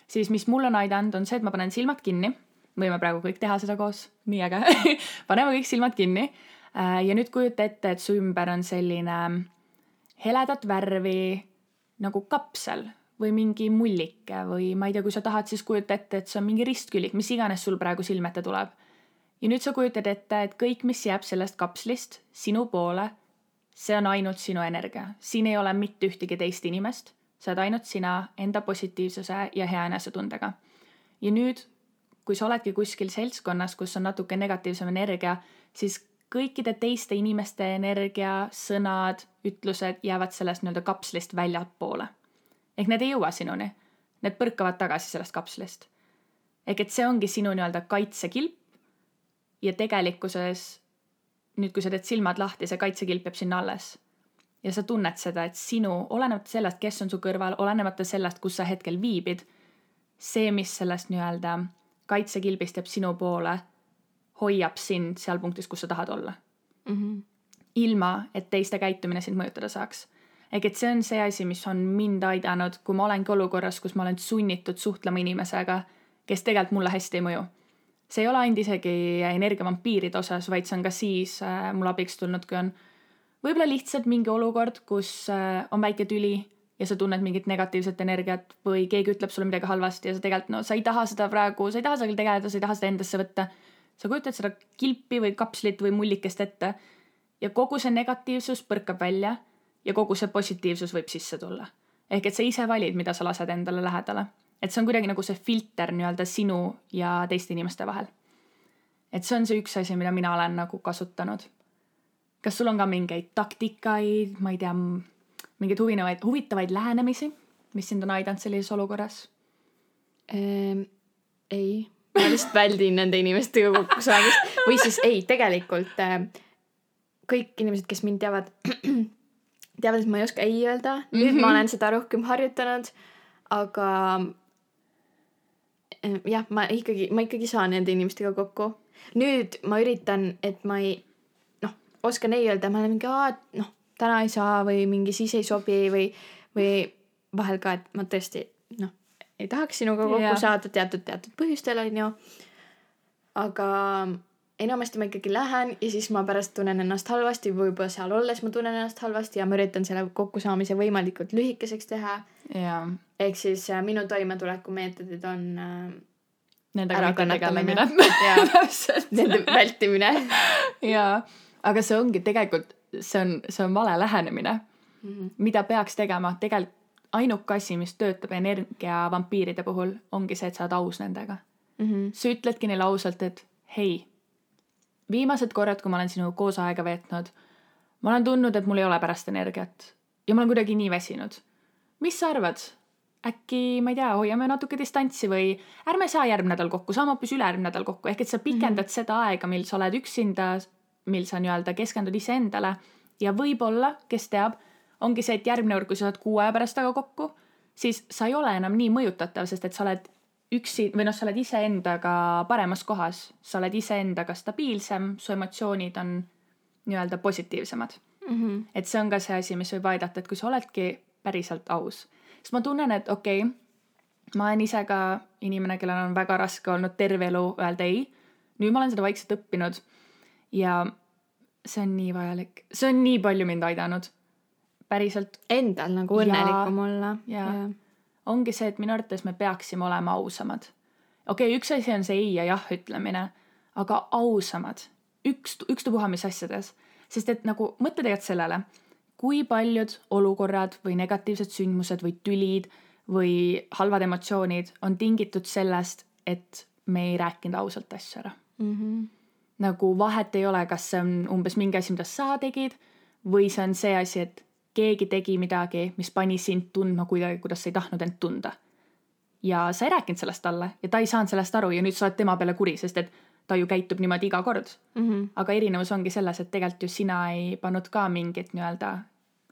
siis mis mul on aidanud, on see, et ma panen silmad kinni, võime praegu kõik teha seda koos, nii äge paneme kõik silmad kinni. Äh, ja nüüd kujuta ette, et su ümber on selline heledat värvi nagu kapsel või mingi mullike või ma ei tea, kui sa tahad, siis kujuta ette, et see on mingi ristkülik, mis iganes sul praegu silme ette tuleb. ja nüüd sa kujutad ette, et kõik, mis jääb sellest kapslist sinu poole, see on ainult sinu energia, siin ei ole mitte ühtegi teist inimest, sa oled ainult sina enda positiivsuse ja hea enesetundega. ja nüüd, kui sa oledki kuskil seltskonnas, kus on natuke negatiivsem energia, siis kõikide teiste inimeste energia, sõnad, ütlused jäävad sellest nii-öelda kapslist väljapoole. ehk need ei jõua sinuni. Need põrkavad tagasi sellest kapslist. ehk et see ongi sinu nii-öelda kaitsekilp ja tegelikkuses nüüd, kui sa teed silmad lahti, see kaitsekilp jääb sinna alles. Ja sa tunned seda, et sinu, olenemata sellest, kes on su kõrval, olenemata sellest, kus sa hetkel viibid, see, mis sellest nii-öelda kaitsekilbist jääb sinu poole, hoiab sind seal punktis, kus sa tahad olla mm. -hmm. ilma, et teiste käitumine sind mõjutada saaks. ehk et see on see asi, mis on mind aidanud, kui ma olengi olukorras, kus ma olen sunnitud suhtlema inimesega, kes tegelikult mulle hästi ei mõju. see ei ole ainult isegi energiavampiiride osas, vaid see on ka siis äh, mul abiks tulnud, kui on võib-olla lihtsalt mingi olukord, kus äh, on väike tüli ja sa tunned mingit negatiivset energiat või keegi ütleb sulle midagi halvasti ja sa tegelikult, no sa ei taha seda praegu, sa ei taha sellega tegeleda, sa ei taha seda endasse võtta. sa kujutad seda kilpi või kapslit või mullikest ette ja kogu see negatiivsus põrkab välja ja kogu see positiivsus võib sisse tulla. ehk et sa ise valid, mida sa lased endale lähedale. et see on kuidagi nagu see filter nii-öelda sinu ja teiste inimeste vahel. et see on see üks asi, mida mina olen nagu kasutanud. Kas sul on ka mingeid taktikaid, ma ei tea, mingeid huvitavaid, huvitavaid lähenemisi, mis sind on aidanud sellises olukorras? Ehm, ei, ma lihtsalt väldin nende inimestega kokku saamist või siis ei, tegelikult äh, kõik inimesed, kes mind teavad, teavad, et ma ei oska ei öelda. nüüd mm -hmm. ma olen seda rohkem harjutanud, aga äh, jah, ma ikkagi, ma ikkagi saan nende inimestega kokku. nüüd ma üritan, et ma ei, oskan ei öelda, ma olen mingi, aa, et noh, täna ei saa või mingi siis ei sobi või, või vahel ka, et ma tõesti, noh, ei tahaks sinuga kokku yeah. saada teatud, teatud põhjustel, onju. aga enamasti ma ikkagi lähen ja siis ma pärast tunnen ennast halvasti, võib-olla seal olles ma tunnen ennast halvasti ja ma üritan selle kokkusaamise võimalikult lühikeseks teha. jaa, ehk siis äh, minu toimetulekumeetodid on äh, nendega mitte tegelemine. Täpselt. nende vältimine jaa, aga see ongi tegelikult, see on, see on vale lähenemine, mm. -hmm. mida peaks tegema, tegelikult ainuke asi, mis töötab energiavampiiride puhul, ongi see, et sa oled aus nendega. Mm -hmm. sa ütledki neile ausalt, et hei, viimased korrad, kui ma olen sinuga koos aega veetnud, ma olen tundnud, et mul ei ole pärast energiat ja ma olen kuidagi nii väsinud. mis sa arvad? äkki, ma ei tea, hoiame natuke distantsi või ärme saa järgmine nädal kokku, saame hoopis ülejärgmine nädal kokku, ehk et sa pikendad mm -hmm. seda aega, mil sa oled üksinda, mil sa nii-öelda keskendud iseendale ja võib-olla, kes teab, ongi see, et järgmine kord, kui sa saad kuu aja pärast taga kokku, siis sa ei ole enam nii mõjutatav, sest et sa oled üksi või noh, sa oled iseendaga paremas kohas, sa oled iseendaga stabiilsem, su emotsioonid on nii-öelda positiivsemad mm. -hmm. et see on ka see asi, mis võib aidata, et kui sa oledki päriselt aus, siis ma tunnen, et okei okay,, ma olen ise ka inimene, kellel on väga raske olnud terve elu öelda ei. nüüd ma olen seda vaikselt õppinud ja see on nii vajalik, see on nii palju mind aidanud. päriselt. Endal nagu õnnelikum olla. jaa, ongi see, et minu arvates me peaksime olema ausamad. okei okay,, üks asi on see ei ja jah ütlemine, aga ausamad, üks, ükstapuha mis asjades, sest et nagu mõtle tegelikult sellele, kui paljud olukorrad või negatiivsed sündmused või tülid või halvad emotsioonid on tingitud sellest, et me ei rääkinud ausalt asju ära mm. -hmm nagu vahet ei ole, kas see on umbes mingi asi, mida sa tegid või see on see asi, et keegi tegi midagi, mis pani sind tundma kuidagi, kuidas sa ei tahtnud end tunda. ja sa ei rääkinud sellest talle ja ta ei saanud sellest aru ja nüüd sa oled tema peale kuri, sest et ta ju käitub niimoodi iga kord mm. -hmm. aga erinevus ongi selles, et tegelikult ju sina ei pannud ka mingit nii-öelda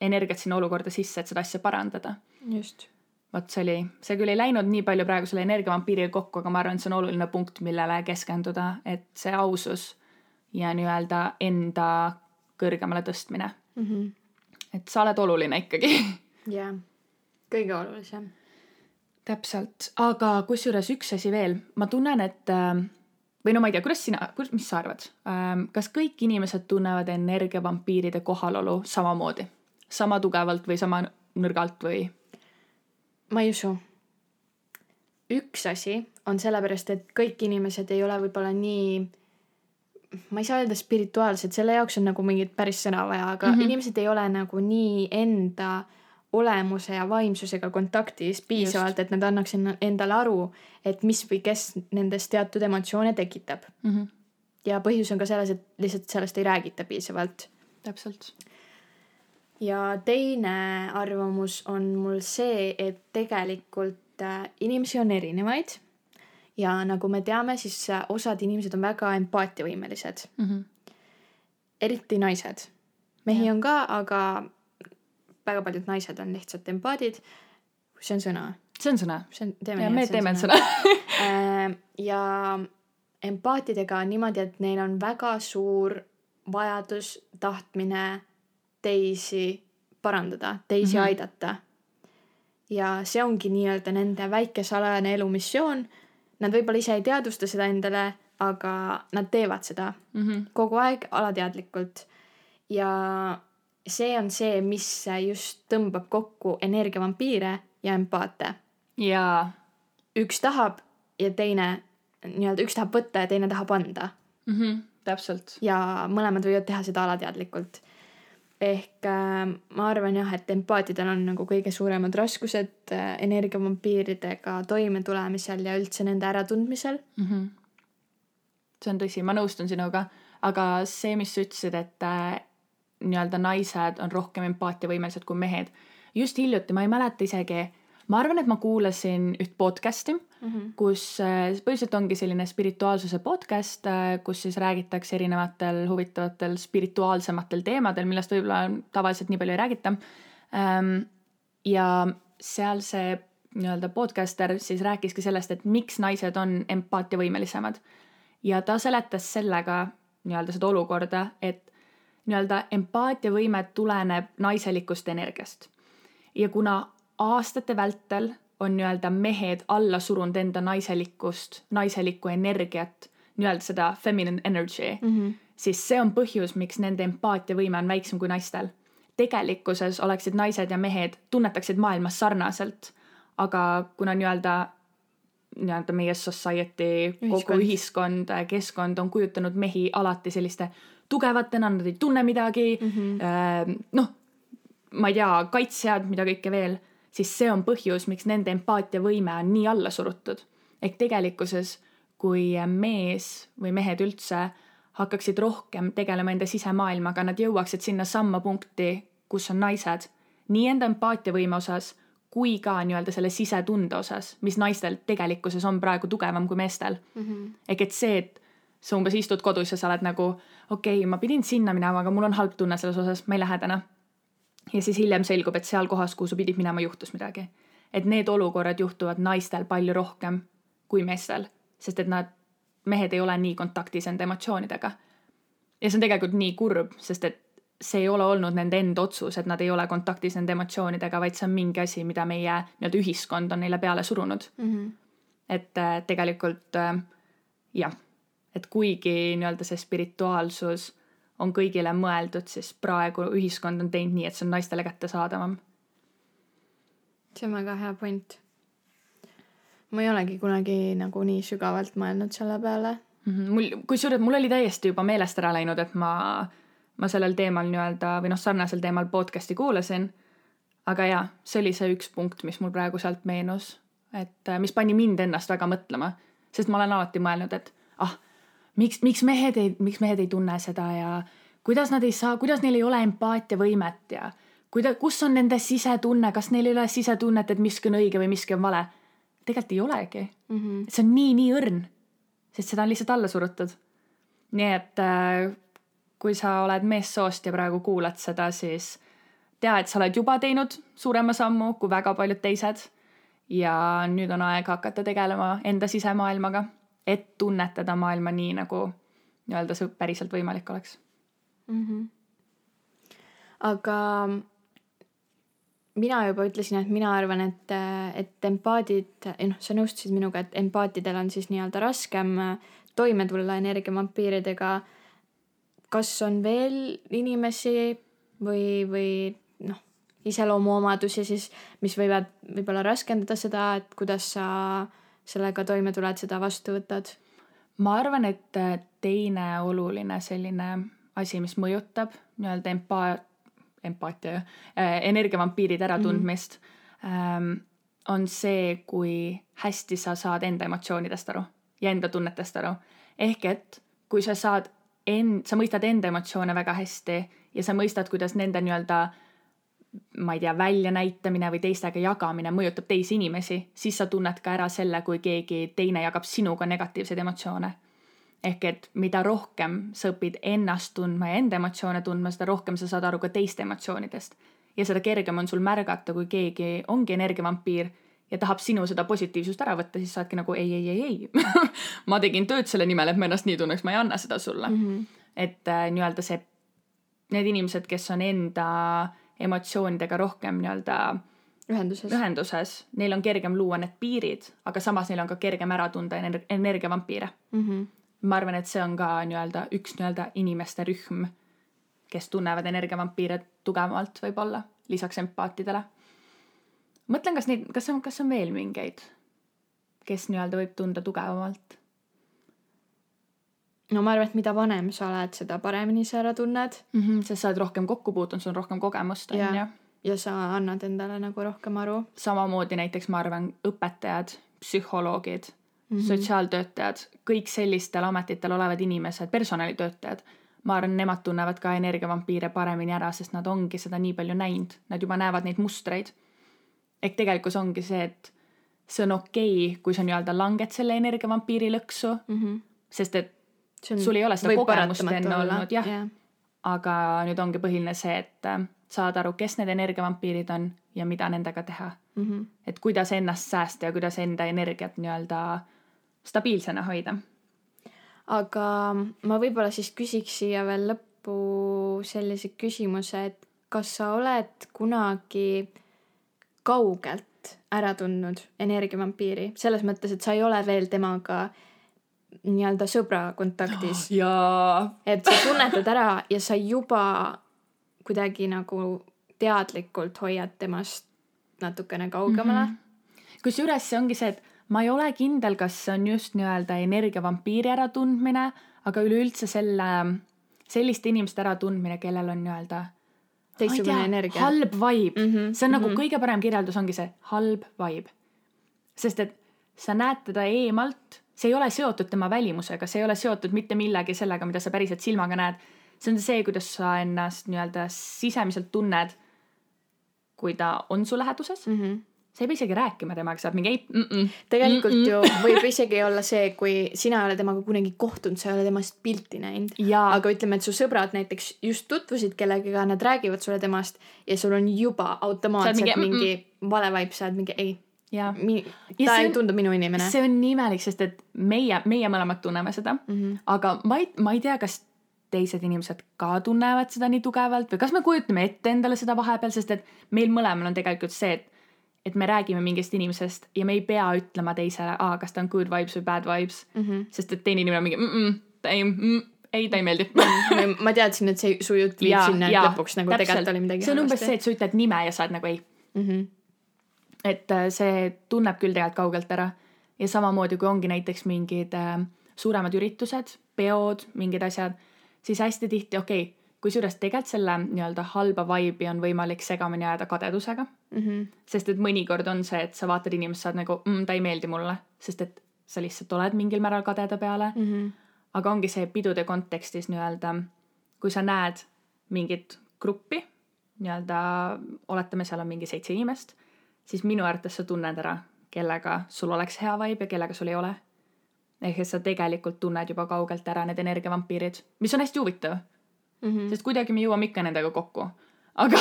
energiat sinna olukorda sisse, et seda asja parandada. just vot see oli, see küll ei läinud nii palju praegu selle energiavampiiriga kokku, aga ma arvan, et see on oluline punkt, millele keskenduda, et see ausus ja nii-öelda enda kõrgemale tõstmine mm. -hmm. et sa oled oluline ikkagi. jah, kõige olulisem. täpselt, aga kusjuures üks asi veel, ma tunnen, et äh, või no ma ei tea, kuidas sina, mis sa arvad, ähm, kas kõik inimesed tunnevad energiavampiiride kohalolu samamoodi, sama tugevalt või sama nõrgalt või? ma ei usu. üks asi on sellepärast, et kõik inimesed ei ole võib-olla nii ma ei saa öelda spirituaalsed, selle jaoks on nagu mingit päris sõna vaja, aga mm -hmm. inimesed ei ole nagu nii enda olemuse ja vaimsusega kontaktis piisavalt, et nad annaks endale aru, et mis või kes nendes teatud emotsioone tekitab mm. -hmm. ja põhjus on ka selles, et lihtsalt sellest ei räägita piisavalt. täpselt. ja teine arvamus on mul see, et tegelikult äh, inimesi on erinevaid ja nagu me teame, siis äh, osad inimesed on väga empaatiavõimelised mm. -hmm. eriti naised. mehi ja. on ka, aga väga paljud naised on lihtsalt empaadid. see on sõna. see on sõna. see on, teeme ja, nii, et see on sõna. Äh, ja empaatidega on niimoodi, et neil on väga suur vajadus, tahtmine teisi parandada, teisi mm -hmm. aidata. ja see ongi nii-öelda nende väike salajane elumissioon nad võib-olla ise ei teadvusta seda endale, aga nad teevad seda mm -hmm. kogu aeg alateadlikult. ja see on see, mis just tõmbab kokku energiavampiire ja empaate. jaa. üks tahab ja teine nii-öelda üks tahab võtta ja teine tahab anda mm. -hmm, täpselt. ja mõlemad võivad teha seda alateadlikult ehk äh, ma arvan jah, et empaatidel on nagu kõige suuremad raskused äh, energiavampiiridega toimetulemisel ja üldse nende äratundmisel mm. -hmm. see on tõsi, ma nõustun sinuga, aga see, mis sa ütlesid, et äh, nii-öelda naised on rohkem empaatiavõimelised kui mehed. just hiljuti, ma ei mäleta isegi, ma arvan, et ma kuulasin üht podcast'i mm, -hmm. kus äh, põhiliselt ongi selline spirituaalsuse podcast, äh, kus siis räägitakse erinevatel huvitavatel spirituaalsematel teemadel, millest võib-olla tavaliselt nii palju ei räägita. Ähm, ja seal see nii-öelda podcaster siis rääkiski sellest, et miks naised on empaatiavõimelisemad. ja ta seletas sellega nii-öelda seda olukorda, et nii-öelda empaatiavõime tuleneb naiselikust energiast. ja kuna aastate vältel on nii-öelda mehed alla surunud enda naiselikkust, naiselikku energiat, nii-öelda seda feminine energy mm, -hmm. siis see on põhjus, miks nende empaatiavõime on väiksem kui naistel. tegelikkuses oleksid naised ja mehed, tunnetaksid maailmas sarnaselt, aga kuna nii-öelda nii-öelda meie society, kogu ühiskond, keskkond on kujutanud mehi alati selliste tugevatena, nad ei tunne midagi mm. -hmm. noh, ma ei tea, kaitsjad, mida kõike veel siis see on põhjus, miks nende empaatiavõime on nii alla surutud. ehk tegelikkuses, kui mees või mehed üldse hakkaksid rohkem tegelema enda sisemaailmaga, nad jõuaksid sinna samma punkti, kus on naised, nii enda empaatiavõime osas kui ka nii-öelda selle sisetunde osas, mis naistel tegelikkuses on praegu tugevam kui meestel mm. -hmm. ehk et see, et sa umbes istud kodus ja sa oled nagu okei okay,, ma pidin sinna minema, aga mul on halb tunne selles osas, ma ei lähe täna ja siis hiljem selgub, et seal kohas, kuhu sa pidid minema, juhtus midagi. et need olukorrad juhtuvad naistel palju rohkem kui meestel, sest et nad, mehed ei ole nii kontaktis enda emotsioonidega. ja see on tegelikult nii kurb, sest et see ei ole olnud nende enda otsus, et nad ei ole kontaktis nende emotsioonidega, vaid see on mingi asi, mida meie nii-öelda ühiskond on neile peale surunud mm. -hmm. et äh, tegelikult äh, jah, et kuigi nii-öelda see spirituaalsus on kõigile mõeldud, siis praegu ühiskond on teinud nii, et see on naistele kättesaadavam. see on väga hea point. ma ei olegi kunagi nagu nii sügavalt mõelnud selle peale mm. -hmm. mul, kusjuures mul oli täiesti juba meelest ära läinud, et ma ma sellel teemal nii-öelda või noh, sarnasel teemal podcast'i kuulasin. aga jaa, see oli see üks punkt, mis mul praegu sealt meenus, et mis pani mind ennast väga mõtlema, sest ma olen alati mõelnud, et ah, miks, miks mehed ei, miks mehed ei tunne seda ja kuidas nad ei saa, kuidas neil ei ole empaatiavõimet ja kuida-, kus on nende sisetunne, kas neil ei ole sisetunnet, et miski on õige või miski on vale. tegelikult ei olegi mm. -hmm. see on nii, nii õrn, sest seda on lihtsalt alla surutud. nii et äh, kui sa oled meessoost ja praegu kuulad seda, siis tea, et sa oled juba teinud suurema sammu kui väga paljud teised. ja nüüd on aeg hakata tegelema enda sisemaailmaga, et tunnetada maailma nii, nagu nii-öelda see päriselt võimalik oleks mm. -hmm. aga mina juba ütlesin, et mina arvan, et, et empaadid, noh, sa nõustusid minuga, et empaatidel on siis nii-öelda raskem toime tulla energiavampiiridega kas on veel inimesi või, või noh, iseloomuomadusi siis, mis võivad võib-olla raskendada seda, et kuidas sa sellega toime tuled, seda vastu võtad? ma arvan, et teine oluline selline asi, mis mõjutab nii-öelda empa-, empaatia äh,, energiavampiiride äratundmist mm, -hmm. on see, kui hästi sa saad enda emotsioonidest aru ja enda tunnetest aru. ehk et kui sa saad en-, sa mõistad enda emotsioone väga hästi ja sa mõistad, kuidas nende nii-öelda ma ei tea, väljanäitamine või teistega jagamine mõjutab teisi inimesi, siis sa tunned ka ära selle, kui keegi teine jagab sinuga negatiivseid emotsioone. ehk et mida rohkem sa õpid ennast tundma ja enda emotsioone tundma, seda rohkem sa saad aru ka teiste emotsioonidest. ja seda kergem on sul märgata, kui keegi ongi energiavampiir ja tahab sinu seda positiivsust ära võtta, siis sa oledki nagu ei, ei, ei, ei ma tegin tööd selle nimel, et ma ennast nii tunneks, ma ei anna seda sulle mm. -hmm. et äh, nii-öelda see, need inimesed, kes on enda emotsioonidega rohkem nii-öelda ühenduses, ühenduses, neil on kergem luua need piirid, aga samas neil on ka kergem ära tunda ener energiavampiire mm. -hmm. ma arvan, et see on ka nii-öelda üks nii-öelda inimeste rühm, kes tunnevad energiavampiire tugevamalt võib-olla, lisaks empaatidele mõtlen, kas neid, kas on, kas on veel mingeid, kes nii-öelda võib tunda tugevamalt? No ma arvan, et mida vanem sa oled, seda paremini sa ära tunned mm. -hmm, sest sa oled rohkem kokku puutunud, sul on rohkem kogemust, on ju. ja sa annad endale nagu rohkem aru. samamoodi näiteks ma arvan, õpetajad, psühholoogid mm, -hmm. sotsiaaltöötajad, kõik sellistel ametitel olevad inimesed, personalitöötajad, ma arvan, nemad tunnevad ka energiavampiire paremini ära, sest nad ongi seda nii palju näinud, nad juba näevad neid mustreid ehk tegelikkus ongi see, et see on okei okay,, kui sa nii-öelda langed selle energiavampiiri lõksu mm, -hmm. sest et on, sul ei ole seda kogemust enne olnud, jah yeah.. aga nüüd ongi põhiline see, et äh, saad aru, kes need energiavampiirid on ja mida nendega teha mm. -hmm. et kuidas ennast säästa ja kuidas enda energiat nii-öelda stabiilsena hoida. aga ma võib-olla siis küsiks siia veel lõppu sellise küsimuse, et kas sa oled kunagi kaugelt ära tundnud energiavampiiri, selles mõttes, et sa ei ole veel temaga nii-öelda sõbra kontaktis oh,. et sa tunnetad ära ja sa juba kuidagi nagu teadlikult hoiad temast natukene kaugemale mm -hmm.. kusjuures see ongi see, et ma ei ole kindel, kas see on just nii-öelda energiavampiiri äratundmine, aga üleüldse selle, selliste inimeste äratundmine, kellel on nii-öelda teistsugune energia. halb vibe mm, -hmm, see on mm -hmm. nagu mhm. kõige parem kirjeldus ongi see halb vibe. sest et sa näed teda eemalt, see ei ole seotud tema välimusega, see ei ole seotud mitte millegi sellega, mida sa päriselt silmaga näed. see on see, kuidas sa ennast nii-öelda sisemiselt tunned, kui ta on su läheduses mm. -hmm sa ei pea isegi rääkima temaga, sa oled mingi ei mm. -mm, tegelikult mm -mm. ju võib isegi olla see, kui sina ei ole temaga kunagi kohtunud, sa ei ole temast pilti näinud. aga ütleme, et su sõbrad näiteks just tutvusid kellegagi, nad räägivad sulle temast ja sul on juba automaatselt mingi, mingi mm -mm. vale vibe, sa oled mingi ei, jaa. Mi-, Ja ta ei on- tundu minu inimene. see on nii imelik, sest et meie, meie mõlemad tunneme seda mm. -hmm. aga ma ei, ma ei tea, kas teised inimesed ka tunnevad seda nii tugevalt või kas me kujutame ette endale seda vahepeal, sest et meil mõlemal on tegelikult see, et et me räägime mingist inimesest ja me ei pea ütlema teisele, aa, kas ta on good vibes või bad vibes mm. -hmm. sest et teine inimene on mingi mm, -mm, ta ei mm,, ei, ta ei meeldi ma teadsin, et see su jutt viib sinna, et lõpuks nagu tegelikult oli midagi see on umbes see, et sa ütled nime ja sa oled nagu ei mm. -hmm. Et äh, see tunneb küll tegelikult kaugelt ära ja samamoodi, kui ongi näiteks mingid äh, suuremad üritused, peod, mingid asjad, siis hästi tihti, okei okay,, kusjuures tegelikult selle nii-öelda halba vibe'i on võimalik segamini ajada kadedusega Mm -hmm. sest et mõnikord on see, et sa vaatad inimest, sa oled nagu mm,, ta ei meeldi mulle, sest et sa lihtsalt oled mingil määral kadeda peale Mm -hmm. aga ongi see pidude kontekstis nii-öelda, kui sa näed mingit gruppi, nii-öelda oletame, seal on mingi seitse inimest, siis minu arvates sa tunned ära, kellega sul oleks hea vibe ja kellega sul ei ole. ehk et sa tegelikult tunned juba kaugelt ära need energiavampiirid, mis on hästi huvitav Mm -hmm. sest kuidagi me jõuame ikka nendega kokku. aga,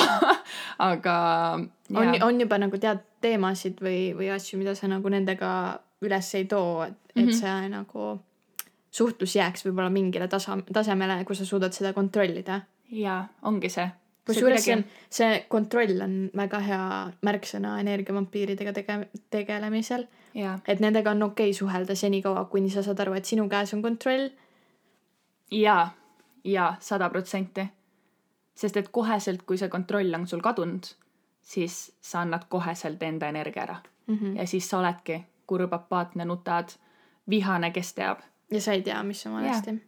aga on on juba nagu tead teemasid või, või asju, mida sa nagu nendega üles ei too, et mm, -hmm. et see nagu suhtlus jääks võib-olla mingile tasa, tasemele, kus sa suudad seda kontrollida. jaa, ongi see. Kusjuures see on, see kontroll on väga hea märksõna energiavampiiridega tege-, tegelemisel. et nendega on okei okay suhelda senikaua, kuni sa saad aru, et sinu käes on kontroll. jaa, jaa, sada protsenti. sest et koheselt, kui see kontroll on sul kadunud, siis sa annad koheselt enda energia ära Mm -hmm. ja siis sa oledki kurb, apaatne, nutad, vihane, kes teab, ja sa ei tea, mis on valesti.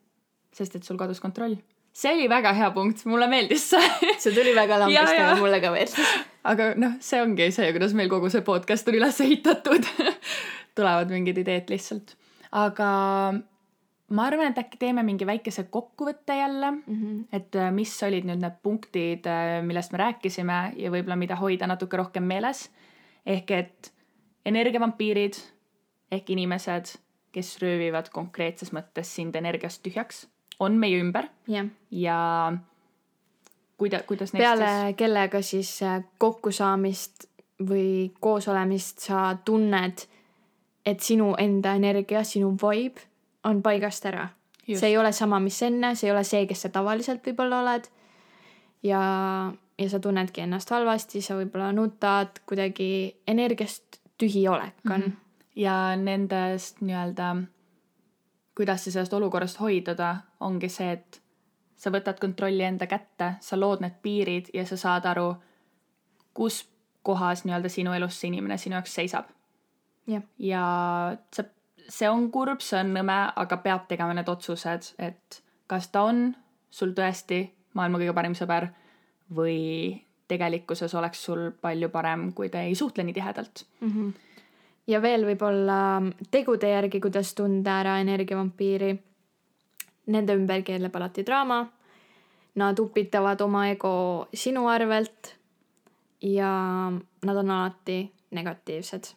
sest et sul kadus kontroll. See oli väga hea punkt, mulle meeldis see see tuli väga lambist, jaa. aga mulle ka meeldis. aga noh, see ongi see, kuidas meil kogu see podcast on üles ehitatud. tulevad mingid ideed lihtsalt. aga ma arvan, et äkki teeme mingi väikese kokkuvõtte jälle mm, Mhm. et äh, mis olid nüüd need punktid, millest me rääkisime ja võib-olla mida hoida natuke rohkem meeles. ehk et energiavampiirid ehk inimesed, kes röövivad konkreetses mõttes sind energiast tühjaks, on meie ümber jah, ja kuida-, kuidas peale kellega siis äh, kokkusaamist või koosolemist sa tunned, et sinu enda energia, sinu vibe on paigast ära. See ei ole sama, mis enne, see ei ole see, kes sa tavaliselt võib-olla oled. ja, ja sa tunnedki ennast halvasti, sa võib-olla nutad, kuidagi energiast tühi olek on mm. -hmm. ja nendest nii-öelda, kuidas sa sellest olukorrast hoiduda, ongi see, et sa võtad kontrolli enda kätte, sa lood need piirid ja sa saad aru, kus kohas nii-öelda sinu elus see inimene sinu jaoks seisab. ja see, see on kurb, see on nõme, aga peab tegema need otsused, et kas ta on sul tõesti maailma kõige parim sõber või tegelikkuses oleks sul palju parem, kui te ei suhtle nii tihedalt. Ja veel võib-olla tegude järgi, kuidas tunda ära energiavampiiri. Nende ümber keerleb alati draama. Nad upitavad oma ego sinu arvelt ja nad on alati negatiivsed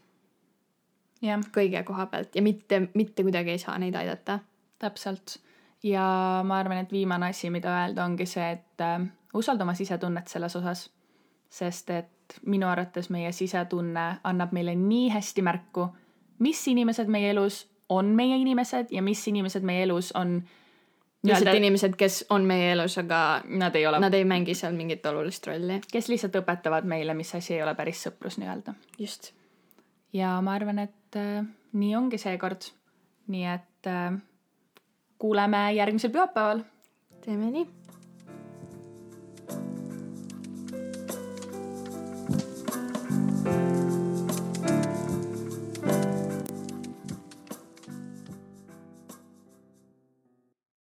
kõige koha pealt ja mitte, mitte kuidagi ei saa neid aidata. täpselt. ja ma arvan, et viimane asi, mida öelda, ongi see, et äh, usalda oma sisetunnet selles osas. sest et minu arvates meie sisetunne annab meile nii hästi märku, mis inimesed meie elus on meie inimesed ja mis inimesed meie elus on lihtsalt inimesed, kes on meie elus, aga nad ei ole, nad ei mängi seal mingit olulist rolli. kes lihtsalt õpetavad meile, mis asi ei ole päris sõprus nii-öelda. just. ja ma arvan, et äh, nii ongi seekord. nii et äh, kuuleme järgmisel pühapäeval teeme nii